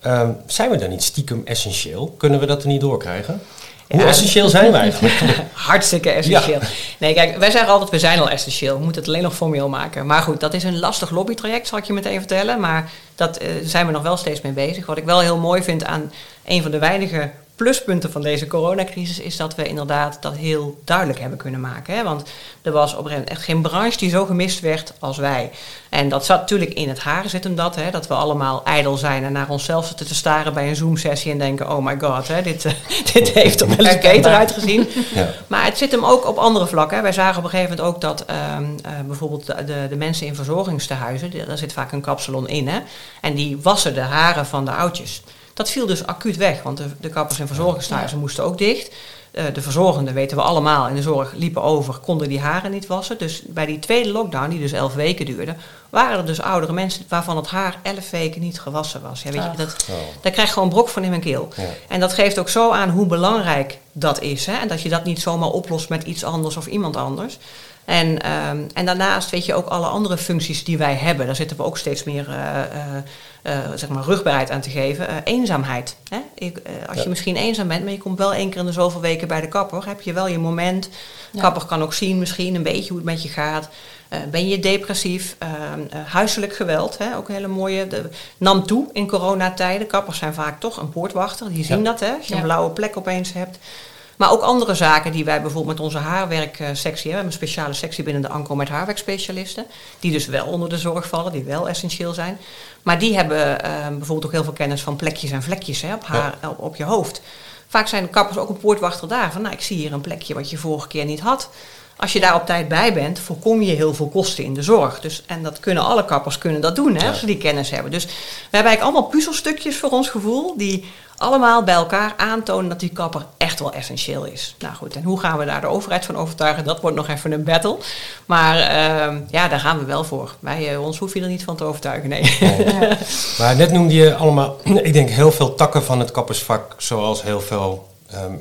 ehm, zijn we dan niet stiekem essentieel? Kunnen we dat er niet doorkrijgen? Hoe Ja. essentieel zijn we eigenlijk? Hartstikke essentieel. Nee, kijk, wij zeggen altijd, we zijn al essentieel. We moeten het alleen nog formeel maken. Maar goed, dat is een lastig lobbytraject, zal ik je meteen vertellen. Maar dat eh, zijn we nog wel steeds mee bezig. Wat ik wel heel mooi vind aan een van de weinige pluspunten van deze coronacrisis... is dat we inderdaad dat heel duidelijk hebben kunnen maken. Hè? Want er was op een gegeven moment echt geen branche die zo gemist werd als wij. En dat zat natuurlijk in het haar, zit hem dat. Hè? Dat we allemaal ijdel zijn en naar onszelf zitten te staren bij een Zoom-sessie... en denken, oh my god, hè, dit, eh, dit heeft er wel eens beter uitgezien. Ja. Maar het zit hem ook op andere vlakken. Wij zagen op een gegeven moment ook dat ehm, eh, bijvoorbeeld de, de, de mensen in verzorgingstehuizen, daar zit vaak een kapsalon in, hè, en die wassen de haren van de oudjes. Dat viel dus acuut weg, want de, de kappers in verzorgingstehuizen moesten ook dicht. Eh, de verzorgenden, weten we allemaal, in de zorg liepen over, konden die haren niet wassen. Dus bij die tweede lockdown, die dus elf weken duurde, waren er dus oudere mensen waarvan het haar elf weken niet gewassen was. Ja, weet je, dat, Oh. daar krijg je gewoon brok van in mijn keel. Ja. En dat geeft ook zo aan hoe belangrijk dat is. Hè? En dat je dat niet zomaar oplost met iets anders of iemand anders. En, ehm, en daarnaast weet je ook alle andere functies die wij hebben. Daar zitten we ook steeds meer eh, eh, eh, zeg maar rugbaarheid aan te geven. Eh, eenzaamheid. Hè? Ik, eh, als Ja. je misschien eenzaam bent, maar je komt wel één keer in de zoveel weken bij de kapper, heb je wel je moment. Ja. Kapper kan ook zien misschien een beetje hoe het met je gaat. Eh, ben je depressief? Ehm, eh, huiselijk geweld, hè? ook een hele mooie. De, nam toe in coronatijden. Kappers zijn vaak toch een poortwachter. Die zien Ja. dat, hè? als je Ja. een blauwe plek opeens hebt. Maar ook andere zaken die wij bijvoorbeeld met onze haarwerksectie hebben. We hebben een speciale sectie binnen de ANCO met haarwerkspecialisten. Die dus wel onder de zorg vallen, die wel essentieel zijn. Maar die hebben eh, bijvoorbeeld ook heel veel kennis van plekjes en vlekjes hè, op, haar, op, op je hoofd. Vaak zijn de kappers ook een poortwachter daar. Van, nou, ik zie hier een plekje wat je vorige keer niet had. Als je daar op tijd bij bent, voorkom je heel veel kosten in de zorg. Dus, en dat kunnen alle kappers kunnen dat doen, hè, Ja. als ze die kennis hebben. Dus we hebben eigenlijk allemaal puzzelstukjes voor ons gevoel... die allemaal bij elkaar aantonen dat die kapper echt wel essentieel is. Nou goed, en hoe gaan we daar de overheid van overtuigen? Dat wordt nog even een battle. Maar ehm, ja, daar gaan we wel voor. Wij, eh, ons hoef je er niet van te overtuigen, nee. Ja. Maar net noemde je allemaal, ik denk heel veel takken van het kappersvak, zoals heel veel ehm,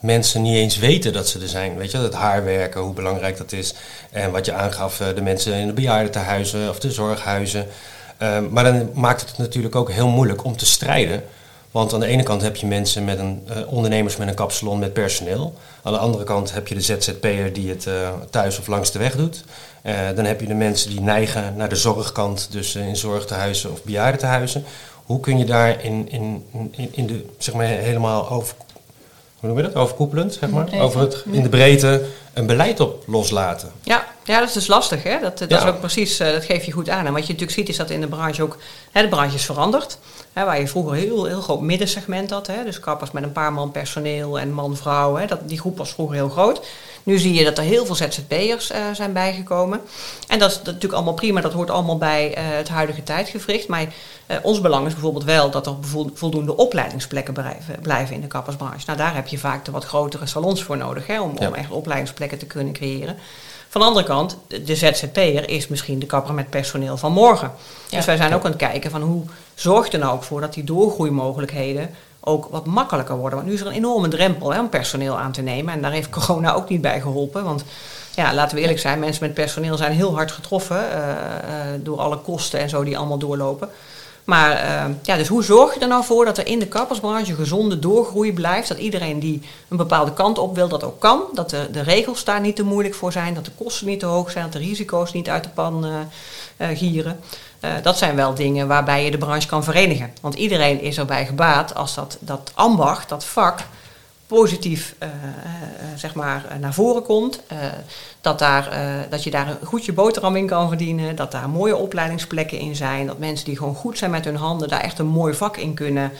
mensen niet eens weten dat ze er zijn. Weet je, het haarwerken, hoe belangrijk dat is. En wat je aangaf, eh, de mensen in de bejaardentehuizen of de zorghuizen. Ehm, maar dan maakt het natuurlijk ook heel moeilijk om te strijden. Want aan de ene kant heb je mensen met een eh, ondernemers met een kapsalon met personeel. Aan de andere kant heb je de ZZP'er die het eh, thuis of langs de weg doet. Dan heb je de mensen die neigen naar de zorgkant, dus in zorgtehuizen of bejaardentehuizen. Hoe kun je daar in, in, in de, zeg maar, helemaal over, hoe noem je dat? overkoepelend, zeg maar, over het, in de breedte een beleid op loslaten? Ja, ja, dat is dus lastig. Hè? Dat, dat Ja. is ook precies, eh, dat geef je goed aan. En wat je natuurlijk ziet is dat in de branche ook, hè, de branche is veranderd. Hè, waar je vroeger heel, heel groot middensegment had. Hè? Dus kappers met een paar man personeel en man-vrouw. Hè? Dat, die groep was vroeger heel groot. Nu zie je dat er heel veel ZZP'ers eh zijn bijgekomen. En dat is natuurlijk allemaal prima. Dat hoort allemaal bij eh, het huidige tijdgevricht. Maar eh, ons belang is bijvoorbeeld wel dat er vo- voldoende opleidingsplekken blijven, blijven in de kappersbranche. Nou, daar heb je vaak de wat grotere salons voor nodig. Hè? Om, Ja. om echt opleidingsplekken te kunnen creëren. Van de andere kant, de- de ZZP'er is misschien de kapper met personeel van morgen. Ja. Dus wij zijn ook aan het kijken van hoe zorgt er nou ook voor dat die doorgroeimogelijkheden ook wat makkelijker worden. Want nu is er een enorme drempel hè, om personeel aan te nemen. En daar heeft corona ook niet bij geholpen. Want ja, laten we eerlijk zijn, mensen met personeel zijn heel hard getroffen eh, eh, door alle kosten en zo die allemaal doorlopen. Maar eh, ja, dus hoe zorg je er nou voor dat er in de kappersbranche gezonde doorgroei blijft? Dat iedereen die een bepaalde kant op wil, dat ook kan. Dat de, de regels daar niet te moeilijk voor zijn. Dat de kosten niet te hoog zijn. Dat de risico's niet uit de pan uh, gieren. dat zijn wel dingen waarbij je de branche kan verenigen. Want iedereen is erbij gebaat als dat, dat ambacht, dat vak, positief uh, uh, zeg maar, naar voren komt. Uh, dat, daar, dat je daar een goed je boterham in kan verdienen. Dat daar mooie opleidingsplekken in zijn. Dat mensen die gewoon goed zijn met hun handen daar echt een mooi vak in kunnen.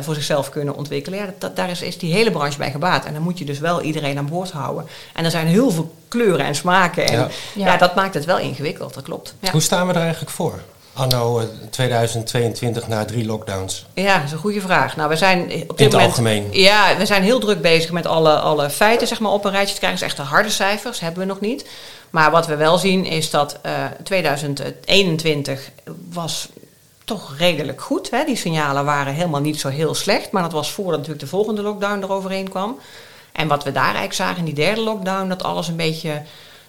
voor zichzelf kunnen ontwikkelen. Ja, dat, daar is, is die hele branche bij gebaat. En dan moet je dus wel iedereen aan boord houden. En er zijn heel veel kleuren en smaken. En ja, ja dat maakt het wel ingewikkeld, dat klopt. Ja. Hoe staan we er eigenlijk voor? Anno 2022 na drie lockdowns? Ja, dat is een goede vraag. Nou, we zijn op dit In het moment, algemeen. Ja, we zijn heel druk bezig met alle, alle feiten zeg maar, op een rijtje te krijgen. Dus echt de harde cijfers hebben we nog niet. Maar wat we wel zien is dat uh, 2021 was toch redelijk goed. Hè? Die signalen waren helemaal niet zo heel slecht. Maar dat was voordat natuurlijk de volgende lockdown eroverheen kwam. En wat we daar eigenlijk zagen in die derde lockdown, dat alles een beetje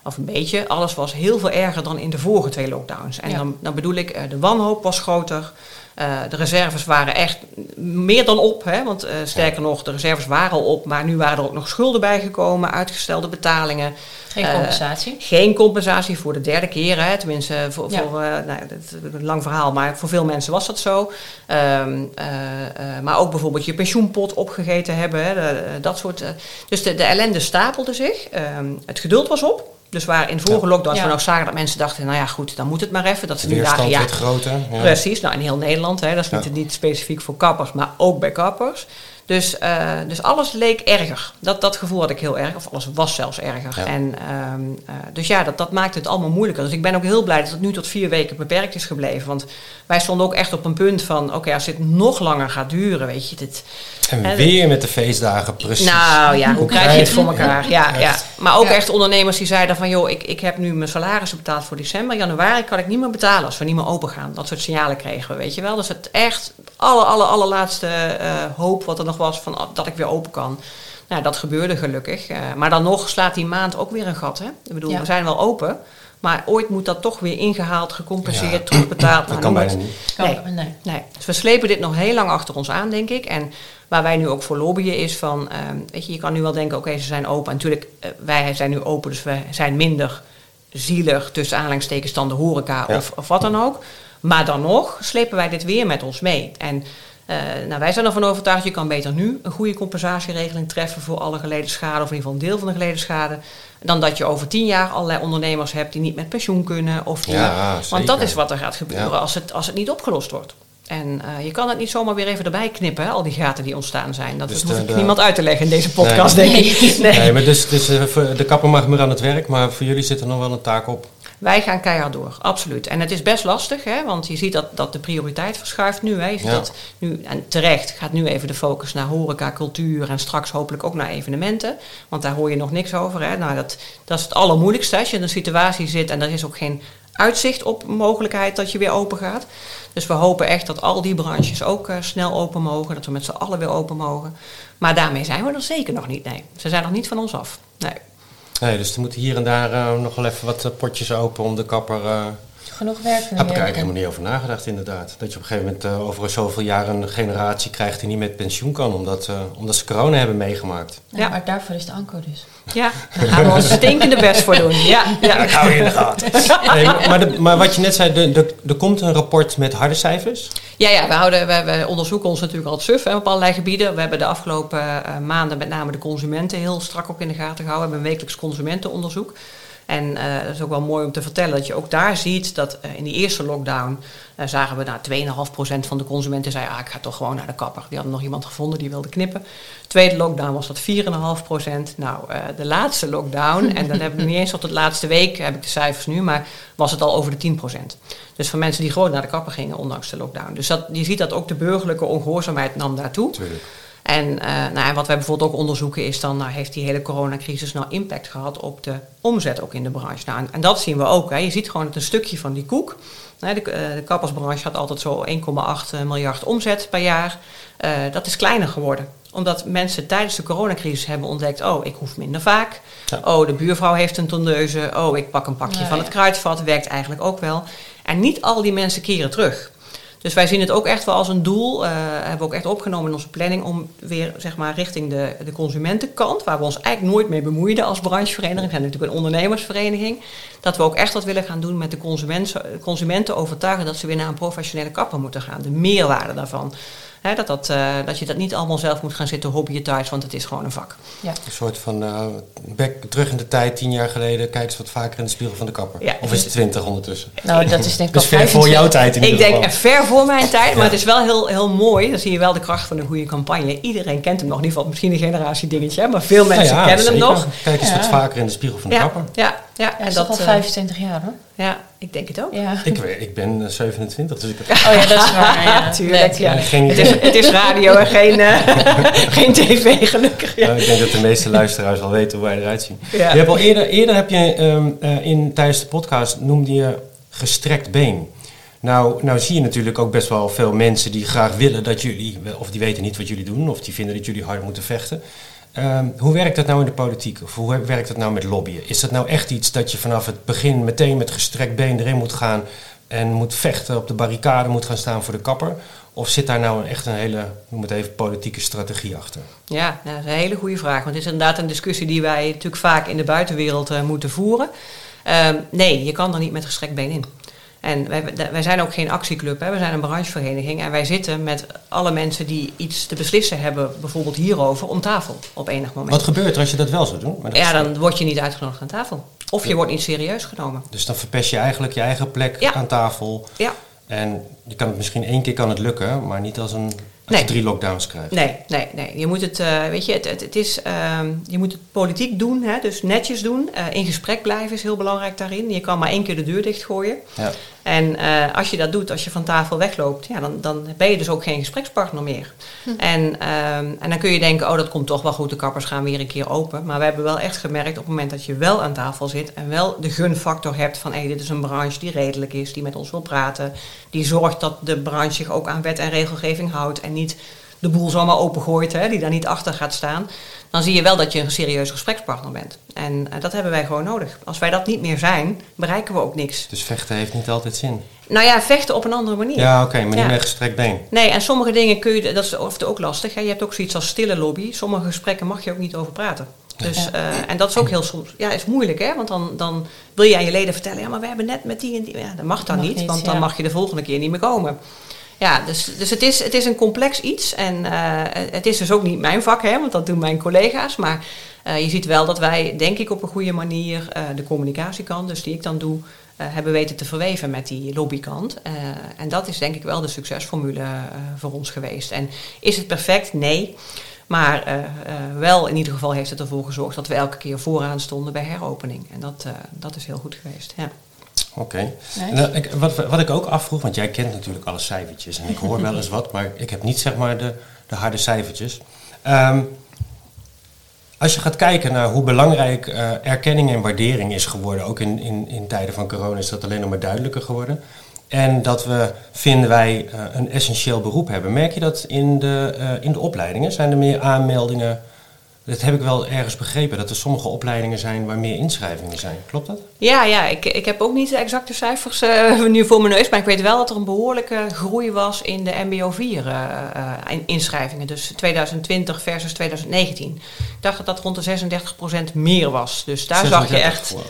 of een beetje, alles was heel veel erger dan in de vorige twee lockdowns. En dan, dan bedoel ik, de wanhoop was groter. Uh, de reserves waren echt meer dan op. Hè? Want uh, sterker nog, de reserves waren al op, maar nu waren er ook nog schulden bijgekomen, uitgestelde betalingen. Geen compensatie? Uh, geen compensatie voor de derde keer. Hè? Tenminste, voor, ja. voor nou, dat een lang verhaal, maar voor veel mensen was dat zo. Um, maar ook bijvoorbeeld je pensioenpot opgegeten hebben. Hè? De, dat soort, dus de, de ellende stapelde zich. Um, het geduld was op. Dus waar in de vorige ja. lockdowns we nog zagen dat mensen dachten, nou ja goed, dan moet het maar even. Dat ze nu dagen, ja, groter. Ja. Precies, nou in heel Nederland, hè, dat is niet, niet specifiek voor kappers, maar ook bij kappers. Dus, uh, dus alles leek erger. Dat, dat gevoel had ik heel erg. Of alles was zelfs erger. Ja. En, um, uh, dus ja, dat, dat maakt het allemaal moeilijker. Dus ik ben ook heel blij dat het nu tot vier weken beperkt is gebleven. Want wij stonden ook echt op een punt van... oké, okay, als dit nog langer gaat duren, weet je... Dit, en weer met de feestdagen, precies. Nou ja, hoe krijg je het voor elkaar? Ja, ja. Maar ook echt ondernemers die zeiden van... joh, ik, ik heb nu mijn salaris betaald voor december. Januari kan ik niet meer betalen als we niet meer open gaan. Dat soort signalen kregen we, weet je wel. Dus het echt alle, alle, allerlaatste uh, hoop wat er nog was van dat ik weer open kan. Nou, dat gebeurde gelukkig. Uh, maar dan nog slaat die maand ook weer een gat. Hè? Ik bedoel, ja. we zijn wel open. Maar ooit moet dat toch weer ingehaald, gecompenseerd, ja. terugbetaald. Dat kan bijna niet. Nee, nee. nee. Dus we slepen dit nog heel lang achter ons aan, denk ik. En waar wij nu ook voor lobbyen is van... Uh, weet je, je kan nu wel denken, oké, okay, ze zijn open. En natuurlijk, uh, wij zijn nu open, dus we zijn minder zielig... tussen aanhalingstekens dan de horeca ja. of, of wat dan ook. Maar dan nog slepen wij dit weer met ons mee. En uh, nou, wij zijn ervan overtuigd, je kan beter nu een goede compensatieregeling treffen voor alle geleden schade, of in ieder geval een deel van de geleden schade, dan dat je over tien jaar allerlei ondernemers hebt die niet met pensioen kunnen. Of die, ja, want dat is wat er gaat gebeuren ja. als, het, als het niet opgelost wordt. En uh, je kan het niet zomaar weer even erbij knippen, hè, al die gaten die ontstaan zijn. Dat dus hoef ik de, niemand uit te leggen in deze podcast, nee. denk ik. Nee, nee maar dus, dus de kapper mag meer aan het werk, maar voor jullie zit er nog wel een taak op. Wij gaan keihard door, absoluut. En het is best lastig, hè, want je ziet dat, dat de prioriteit verschuift nu. Hè. Je ziet ja. dat nu, en terecht gaat nu even de focus naar horeca, cultuur en straks hopelijk ook naar evenementen. Want daar hoor je nog niks over. Hè. Nou, dat, dat is het allermoeilijkste als je in een situatie zit en er is ook geen uitzicht op mogelijkheid dat je weer open gaat. Dus we hopen echt dat al die branches ook uh, snel open mogen, dat we met z'n allen weer open mogen. Maar daarmee zijn we er zeker nog niet, nee. Ze zijn nog niet van ons af, nee. Nee, dus er moeten hier en daar uh, nog wel even wat uh, potjes open om de kapper... Uh, Genoeg werk Heb ik eigenlijk helemaal niet over nagedacht, inderdaad. Dat je op een gegeven moment over zoveel jaar een generatie krijgt die niet met pensioen kan, omdat, omdat ze corona hebben meegemaakt. Ja, ja, maar daarvoor is de ANCO dus. Ja, daar gaan we ons stinkende best voor doen. Ja, ja. Dat hou je in de gaten. Nee, maar, de, maar wat je net zei, de, de, er komt een rapport met harde cijfers? Ja, ja we, houden, we, we onderzoeken ons natuurlijk al suf hè, op allerlei gebieden. We hebben de afgelopen uh, maanden met name de consumenten heel strak ook in de gaten gehouden. We hebben een wekelijks consumentenonderzoek. En uh, dat is ook wel mooi om te vertellen dat je ook daar ziet dat uh, in die eerste lockdown uh, zagen we nou 2,5% van de consumenten zei, ah, ik ga toch gewoon naar de kapper. Die hadden nog iemand gevonden die wilde knippen. Tweede lockdown was dat 4,5%. Nou, de laatste lockdown, en dan heb ik niet eens tot de laatste week, heb ik de cijfers nu, maar was het al over de 10%. Dus van mensen die gewoon naar de kapper gingen, ondanks de lockdown. Dus dat, je ziet dat ook de burgerlijke ongehoorzaamheid nam daartoe. Tuurlijk. En uh, nou, wat wij bijvoorbeeld ook onderzoeken is dan, nou, heeft die hele coronacrisis nou impact gehad op de omzet ook in de branche? Nou, en, en dat zien we ook. Hè. Je ziet gewoon dat een stukje van die koek. De, uh, de kappersbranche had altijd zo 1,8 miljard omzet per jaar. Uh, dat is kleiner geworden omdat mensen tijdens de coronacrisis hebben ontdekt: oh, ik hoef minder vaak. Ja. Oh, de buurvrouw heeft een tondeuze. Oh, ik pak een pakje ja, van ja. het kruidvat. Werkt eigenlijk ook wel. En niet al die mensen keren terug. Dus wij zien het ook echt wel als een doel, eh, hebben we ook echt opgenomen in onze planning, om weer zeg maar richting de, de consumentenkant, waar we ons eigenlijk nooit mee bemoeiden als branchevereniging, we zijn natuurlijk een ondernemersvereniging, dat we ook echt wat willen gaan doen met de consumenten, consumenten overtuigen dat ze weer naar een professionele kapper moeten gaan. De meerwaarde daarvan. Hè, dat, dat, eh, dat je dat niet allemaal zelf moet gaan zitten hobbyen thuis, want het is gewoon een vak. Ja. Een soort van eh, back, terug in de tijd, tien jaar geleden, kijk eens wat vaker in de spiegel van de kapper. Ja. Of is het twintig ondertussen? Nou, dat is denk ik Dus al ver voor 25 jouw tijd in Ik ieder denk geval. er ver voor mijn tijd, maar Ja. het is wel heel, heel mooi. Dan zie je wel de kracht van een goede campagne. Iedereen kent hem nog, in ieder geval misschien een generatie dingetje, maar veel Nou mensen ja, kennen hem nog. Kijk eens Ja. wat vaker in de spiegel van de Ja, kapper. ja, ja. En dat is al eh, 25 jaar hoor. ja, ik denk het ook. Ja. Ik, weet- ik ben eh, 27, dus ik heb Oh ja, dat is waar. Ja, Tuurlijk, ja. geen Het is, het is radio en geen, eh, geen tv, gelukkig. Ja. Nou, ik denk dat de meeste luisteraars al weten hoe wij eruit zien. Ja. Je hebt al eerder, eerder heb je ehm, eh, in, tijdens de podcast noemde je gestrekt been. Nou, nou zie je natuurlijk ook best wel veel mensen die graag willen dat jullie, of die weten niet wat jullie doen, of die vinden dat jullie hard moeten vechten. Ehm, hoe werkt dat nou in de politiek? Of hoe werkt dat nou met lobbyen? Is dat nou echt iets dat je vanaf het begin meteen met gestrekt been erin moet gaan en moet vechten, op de barricade moet gaan staan voor de kapper? Of zit daar nou echt een hele, noem het even, politieke strategie achter? Ja, nou, dat is een hele goede vraag. Want het is inderdaad een discussie die wij natuurlijk vaak in de buitenwereld eh, moeten voeren. Ehm, nee, je kan er niet met gestrekt been in. En wij, wij zijn ook geen actieclub, hè. we zijn een branchevereniging. En wij zitten met alle mensen die iets te beslissen hebben, bijvoorbeeld hierover, om tafel op enig moment. Wat gebeurt er als je dat wel zou doen? Maar Ja, dan word je niet uitgenodigd aan tafel. Of je wordt niet serieus genomen. Dus dan verpest je eigenlijk je eigen plek Ja. aan tafel. Ja, En je kan het misschien één keer kan het lukken, maar niet als, een, als Nee. je drie lockdowns krijgt. Nee, nee, nee. Je moet het, eh, weet je, het, het, het is, ehm, je moet het politiek doen, hè, dus netjes doen. Eh, in gesprek blijven is heel belangrijk daarin. Je kan maar één keer de deur dichtgooien. Ja. En eh, als je dat doet, als je van tafel wegloopt, ja, dan, dan ben je dus ook geen gesprekspartner meer. En, ehm, en dan kun je denken, oh dat komt toch wel goed, de kappers gaan weer een keer open. Maar we hebben wel echt gemerkt op het moment dat je wel aan tafel zit en wel de gunfactor hebt van hé, dit is een branche die redelijk is, die met ons wil praten. Die zorgt dat de branche zich ook aan wet en regelgeving houdt en niet de boel zomaar opengooit, hè, die daar niet achter gaat staan. Dan zie je wel dat je een serieus gesprekspartner bent. En eh, dat hebben wij gewoon nodig. Als wij dat niet meer zijn, bereiken we ook niks. Dus vechten heeft niet altijd zin. Nou ja, vechten op een andere manier. Ja, oké, maar niet Ja. met gestrekt been. Nee, en sommige dingen kun je, dat is of ook lastig. Hè? Je hebt ook zoiets als stille lobby. Sommige gesprekken mag je ook niet over praten. Dus, eh, en dat is ook heel soms, ja, is moeilijk hè, want dan, dan wil je aan je leden vertellen, ja, maar we hebben net met die en die, ja, dat mag dan Mag niet, niet, want dan ja. mag je de volgende keer niet meer komen. Ja, dus, dus het, is, het is een complex iets en eh, het is dus ook niet mijn vak, hè, want dat doen mijn collega's, maar eh, je ziet wel dat wij, denk ik, op een goede manier eh, de communicatiekant, dus die ik dan doe, hebben weten te verweven met die lobbykant. En dat is denk ik wel de succesformule voor ons geweest. En is het perfect? Nee. Maar wel in ieder geval heeft het ervoor gezorgd dat we elke keer vooraan stonden bij heropening. En dat, dat is heel goed geweest. Ja. Oké. Nou, ik- wat, wat ik ook afvroeg, want jij kent natuurlijk alle cijfertjes en ik hoor wel eens wat, maar ik heb niet zeg maar de, de harde cijfertjes. Ehm, als je gaat kijken naar hoe belangrijk eh, erkenning en waardering is geworden, ook in, in, in tijden van corona is dat alleen nog maar duidelijker geworden. En dat we, vinden wij, eh, een essentieel beroep hebben. Merk je dat in de, eh, in de opleidingen? Zijn er meer aanmeldingen? Dat heb ik wel ergens begrepen, dat er sommige opleidingen zijn waar meer inschrijvingen zijn. Klopt dat? Ja, ja ik, ik heb ook niet de exacte cijfers eh, nu voor mijn neus. Maar ik weet wel dat er een behoorlijke groei was in de MBO 4 eh, eh, in- inschrijvingen. Dus 2020 versus 2019. Ik dacht dat dat rond de 36% meer was. Dus daar zag je 36. echt. Wow.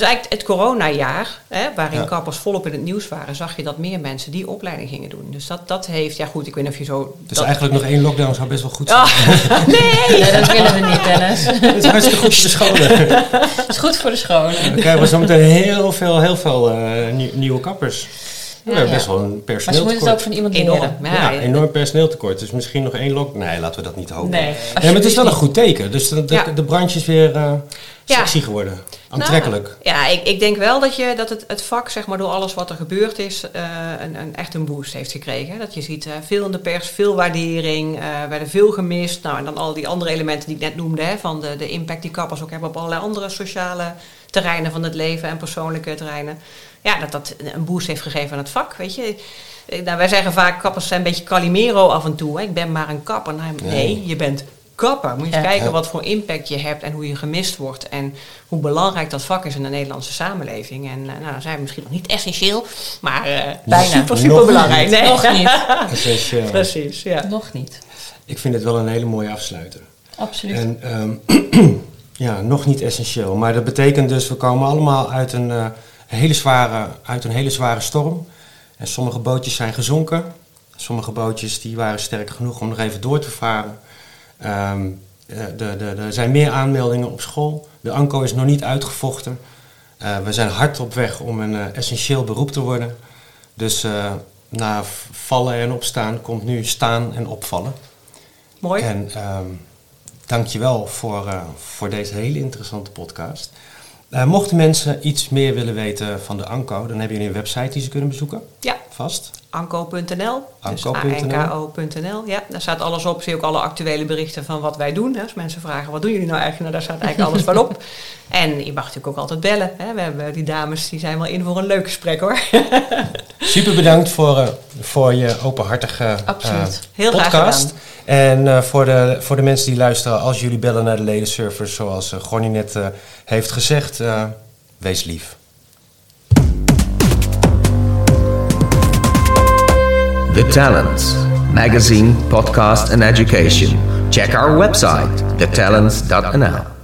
Dus eigenlijk het coronajaar, hè, waarin Ja. kappers volop in het nieuws waren, zag je dat meer mensen die opleiding gingen doen. Dus dat, dat heeft, ja goed, ik weet niet of je zo. Dus dat- eigenlijk nog één lockdown zou best wel goed zijn. Ah, nee! Nee, dat willen we niet, Dennis. Het is hartstikke goed voor de scholen. Dat is goed voor de schone. Dan krijgen we zo meteen heel veel, heel veel eh, nieuw- nieuwe kappers. We hebben ja. best wel een Maar ze moeten het personeeltekort. ook van iemand Enorm. leren. Ja, Ja, enorm personeeltekort. Dus misschien nog één lock. Nee, laten we dat niet hopen. Nee, Nee, maar het is wel een goed teken. Dus de, de, Ja. de branche is weer eh, Ja. sexy geworden. Aantrekkelijk. Nou, ja, ik, ik denk wel dat, je, dat het, het vak, zeg maar, door alles wat er gebeurd is, eh, een, een, echt een boost heeft gekregen. Dat je ziet eh, veel in de pers, veel waardering, eh werden veel gemist. Nou, en dan al die andere elementen die ik net noemde, hè, van de, de impact die kappers ook hebben op allerlei andere sociale terreinen van het leven en persoonlijke terreinen. Ja, dat dat een boost heeft gegeven aan het vak, weet je. Eh, Nou, wij zeggen vaak, kappers zijn een beetje Calimero af en toe. Hè. Ik ben maar een kapper. Nou, nee, je bent kapper. Moet je Ja. eens kijken Ja. wat voor impact je hebt en hoe je gemist wordt. En hoe belangrijk dat vak is in de Nederlandse samenleving. En eh, nou, dan zijn we misschien nog niet essentieel, maar eh Bijna. super, Nog super belangrijk. niet. Nee. Nog niet. Essentieel. Precies, ja. Nog niet. Ik vind het wel een hele mooie afsluiter. Absoluut. En ehm, ja, nog niet essentieel. Maar dat betekent dus, we komen allemaal uit een, eh, hele, zware, uit een hele zware storm. En sommige bootjes zijn gezonken. Sommige bootjes die waren sterk genoeg om nog even door te varen. Ehm, eh, er zijn meer aanmeldingen op school. De ANCO is nog niet uitgevochten. Eh, we zijn hard op weg om een eh, essentieel beroep te worden. Dus na vallen en opstaan komt nu staan en opvallen. Mooi. En ehm dankjewel voor, eh, voor deze hele interessante podcast. Eh, mochten mensen iets meer willen weten van de ANCO, dan hebben jullie een website die ze kunnen bezoeken. Ja, Vast. Dus Anco.nl. anko.nl. Ja, daar staat alles op. Zie ook alle actuele berichten van wat wij doen. Hè. Als mensen vragen, wat doen jullie nou eigenlijk? Nou, daar staat eigenlijk alles wel op. En je mag natuurlijk ook altijd bellen. Hè. We hebben die dames, die zijn wel in voor een leuk gesprek hoor. Super bedankt voor, eh, voor je openhartige eh, Absoluut. Heel podcast. En eh, voor, de, voor de mensen die luisteren, als jullie bellen naar de ledenservice, zoals Gonnie net heeft gezegd, wees lief. The Talents Magazine, Podcast, and Education. Check our website, thetalents.nl.